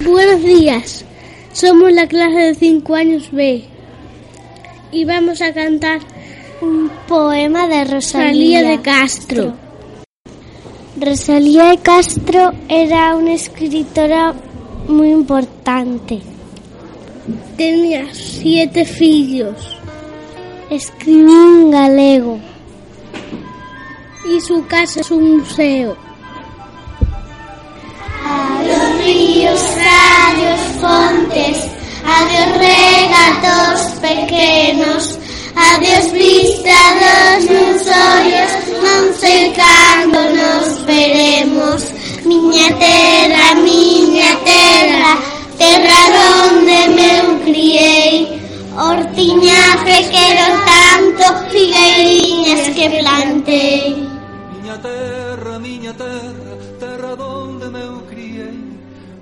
Buenos días, somos la clase de 5 años B y vamos a cantar un poema de Rosalía de Castro. Rosalía de Castro era una escritora muy importante. Tenía siete fillos. Escribía en galego. Y su casa es un museo. Adiós regatos pequenos Adiós dos meus ollos Non sei cando nos veremos. Miña terra, miña terra. Terra donde me criei. Hortiñaje quero tanto Figueirinhas que plantei. Miña terra, miña terra Terra donde me criei.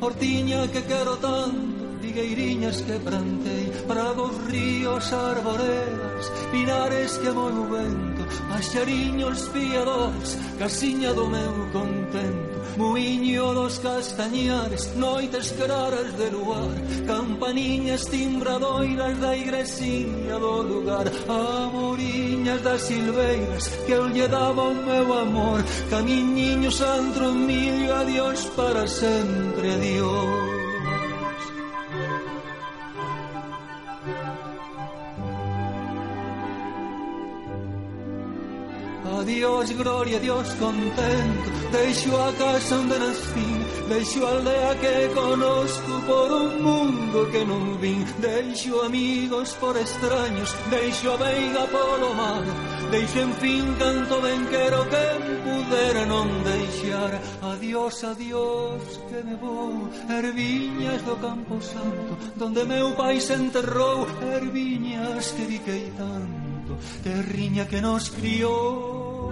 Hortiña que quero tanto figueiriñas que plantei prados, ríos, arboredas pinares que moi o vento paxariños fiadores casiña do meu contento Muiño dos castañares, noites claras de luar, campaniñas timbradoiras da igresiña do lugar, amoriñas das silveiras que eu lle daba o meu amor, camiñiños antro millo, adiós para sempre, adiós. Adiós, gloria, Dios contento. Deixo a casa onde nascí deixo a aldea que conozco por un mundo que non vin. Deixo amigos por extraños, deixo a veiga polo mar. Deixo en fin canto ben quero que pudera non deixar. Adiós, adiós, que me vou, erviñas do campo santo, donde meu pai se enterrou, erviñas que diquei tanto. terriña que nos crió.